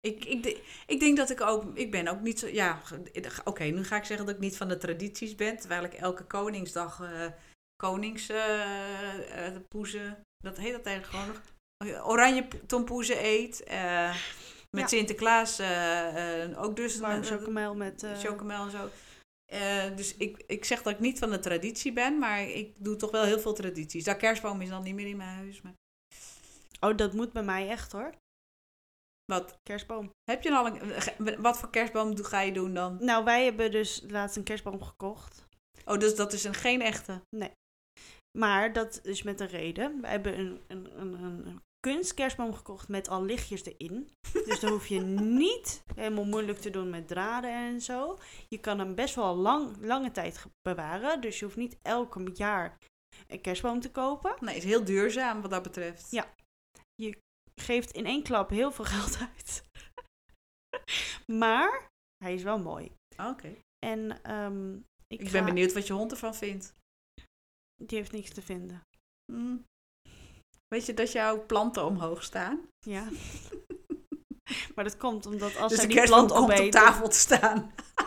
A: Ik, ik, ik denk dat ik ook... Ik ben ook niet zo... Ja, oké, nu ga ik zeggen dat ik niet van de tradities ben. Terwijl ik elke Koningsdag... eh konings eh, eh, poezen, dat heet dat eigenlijk gewoon nog, oranje tompoezen eet. met
B: Ja.
A: Sinterklaas ook dus
B: Warm chocomel met...
A: chocomel en zo. Dus ik, ik zeg dat ik niet van de traditie ben, maar ik doe toch wel heel veel tradities. Dat kerstboom is dan niet meer in mijn huis. Maar
B: Oh, dat moet bij mij echt hoor.
A: Wat,
B: Kerstboom.
A: heb je al een, wat voor kerstboom ga je doen dan?
B: Nou, wij hebben dus laatst een kerstboom gekocht.
A: Oh, dus dat is een geen echte.
B: Maar dat is met een reden. We hebben een, een, een, een, kunstkerstboom gekocht met al lichtjes erin. <laughs> Dus dan hoef je niet helemaal moeilijk te doen met draden en zo. Je kan hem best wel lang, lange tijd bewaren. Dus je hoeft niet elke jaar een kerstboom te kopen.
A: Nee, is heel duurzaam wat dat betreft.
B: Ja. Geeft in één klap heel veel <laughs> geld uit. maar hij is wel mooi.
A: Oké.
B: En ehm, ik,
A: Ik
B: ga-
A: ben benieuwd wat je hond ervan vindt.
B: Die heeft niks te vinden.
A: Hmm. Weet je dat jouw planten omhoog staan?
B: Ja. <laughs> maar dat komt omdat als
A: dus
B: hij die plant
A: op tafel te staan. <laughs>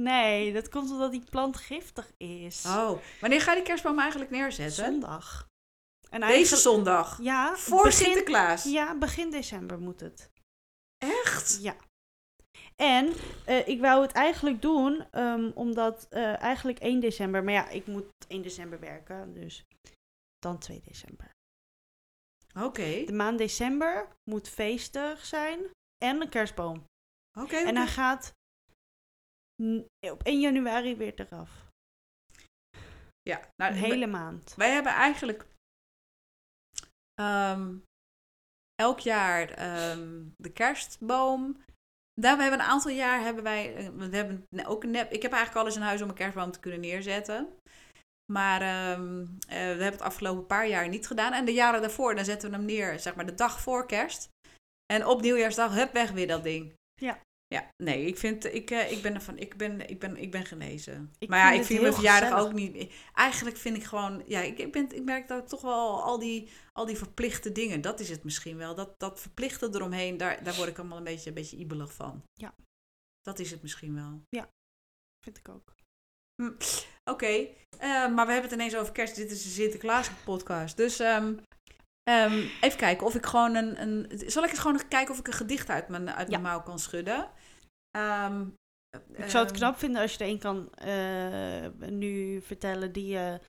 B: Nee, dat komt omdat die plant giftig is.
A: Oh, wanneer ga je die kerstboom eigenlijk neerzetten?
B: Zondag. En
A: Deze zondag.
B: Ja,
A: Voor
B: begin,
A: Sinterklaas.
B: Ja, begin december moet het.
A: Echt?
B: Ja. En eh, ik wou het eigenlijk doen, ehm, omdat eh, eigenlijk 1 december, maar ja, ik moet 1 december werken, dus dan 2 december.
A: Oké.
B: De maand december moet feestig zijn en een kerstboom.
A: Oké.
B: En hij gaat n- op 1 januari weer eraf.
A: Ja, nou,
B: Een hele maand.
A: wij hebben eigenlijk... ehm, elk jaar ehm, de kerstboom. Daar we hebben een aantal jaar hebben wij, eh, we hebben ook een nep. Ik heb eigenlijk alles in huis om een kerstboom te kunnen neerzetten. Maar ehm, eh, we hebben het afgelopen paar jaar niet gedaan. En de jaren daarvoor, dan zetten we hem neer, zeg maar de dag voor kerst. En op nieuwjaarsdag, hup, weg weer dat ding.
B: Ja.
A: Ja, nee, ik vind, ik, eh, ik ben ervan, ik ben, ik ben, ik ben genezen.
B: Ik
A: maar ja, ik vind mijn verjaardag
B: gezellig.
A: ook niet. Eigenlijk vind ik gewoon, ja, ik, ik, ben, ik merk dat toch wel al die, al die verplichte dingen, dat is het misschien wel. Dat, dat verplichte eromheen, daar, daar word ik allemaal een beetje, een beetje ibelig van.
B: Ja.
A: Dat is het misschien wel.
B: Vind ik ook.
A: Oké, eh, maar we hebben het ineens over kerst. Dit is een Sinterklaas podcast. Dus ehm, ehm, even kijken of ik gewoon een, een... Zal ik eens gewoon kijken of ik een gedicht uit mijn, uit mijn
B: Ja.
A: mouw kan schudden? Ehm,
B: Ik zou het
A: ehm,
B: knap vinden als je er een kan eh, nu vertellen die je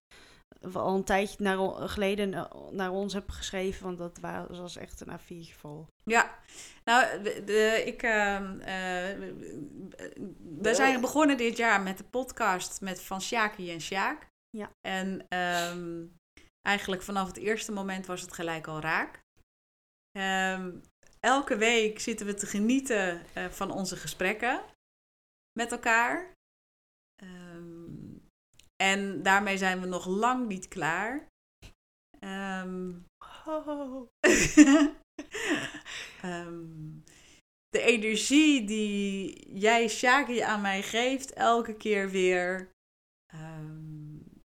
B: al een tijdje naar, geleden eh, naar ons hebt geschreven. Want dat was, echt een A4 vol.
A: Ja, nou, de, de- ik, ehm, eh, we zijn begonnen dit jaar met de podcast met van Sjaki en Sjaak.
B: Ja.
A: En eigenlijk vanaf het eerste moment was het gelijk al raak. Elke week zitten we te genieten eh, van onze gesprekken met elkaar. Ehm, en daarmee zijn we nog lang niet klaar.
B: Oh. <laughs>
A: De energie die jij, Shaki, aan mij geeft, elke keer weer.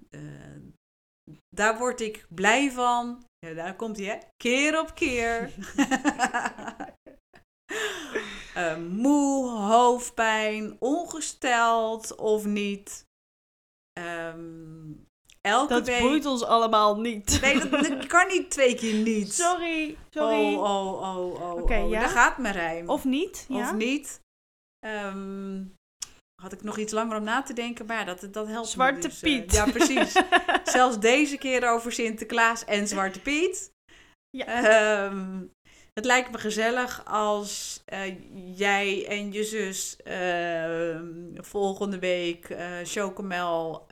A: eh, daar word ik blij van. Ja, daar komt hij, hè? Keer op keer. <laughs> Eh, moe, hoofdpijn, ongesteld of niet. Ehm, elke
B: Dat
A: week.
B: boeit ons allemaal niet.
A: Nee, dat, dat <laughs> kan niet twee keer niet.
B: Sorry, sorry.
A: Oh, oh, oh, oh.
B: Oké,
A: oh.
B: ja?
A: Daar gaat mijn rijm.
B: Of niet? Ja?
A: Of niet. Ehm, had ik nog iets langer om na te denken, maar ja, dat, dat helpt
B: Zwarte
A: dus, eh,
B: Piet.
A: ja, precies. <laughs> Zelfs deze keer over Sinterklaas en Zwarte Piet.
B: Ja.
A: Ehm, het lijkt me gezellig als eh, jij en je zus ehm, volgende week eh chocomel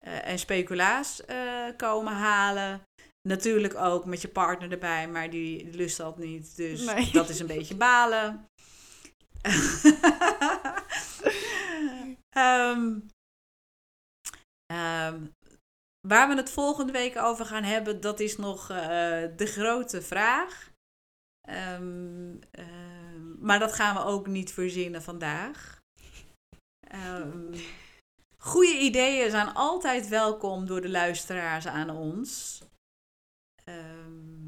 A: en speculaas komen halen. Natuurlijk ook met je partner erbij, maar die lust dat niet. Dus
B: Nee.
A: dat is een beetje balen. <laughs> Ehm, ehm, waar we het volgende week over gaan hebben, dat is nog eh, de grote vraag. Ehm, maar dat gaan we ook niet verzinnen vandaag. Goede ideeën zijn altijd welkom door de luisteraars aan ons. Ehm,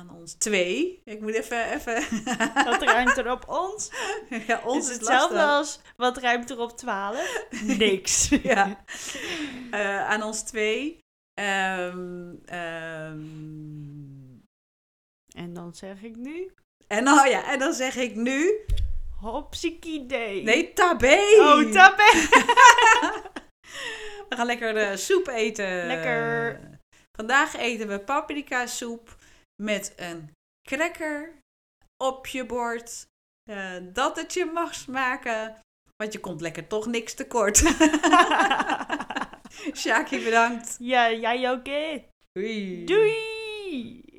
A: aan ons twee. Ik moet even. even <laughs>
B: Wat ruimt er op ons? <laughs>
A: ja, ons
B: is
A: is
B: hetzelfde
A: lastig.
B: als wat ruimt er op 12? <laughs> Niks.
A: Ja. Eh, aan ons twee. Ehm, ehm,
B: En dan zeg ik nu,
A: en, oh ja, en dan zeg ik nu.
B: hopsiekidee.
A: Nee, tabé!
B: Oh, tabé.
A: We gaan lekker de soep eten.
B: Lekker.
A: Vandaag eten we paprika soep met een cracker op je bord. Eh, dat het je mag smaken. Want je komt lekker toch niks tekort. <laughs> Shaki, bedankt.
B: ja, jij ook?
A: Doei.
B: Doei!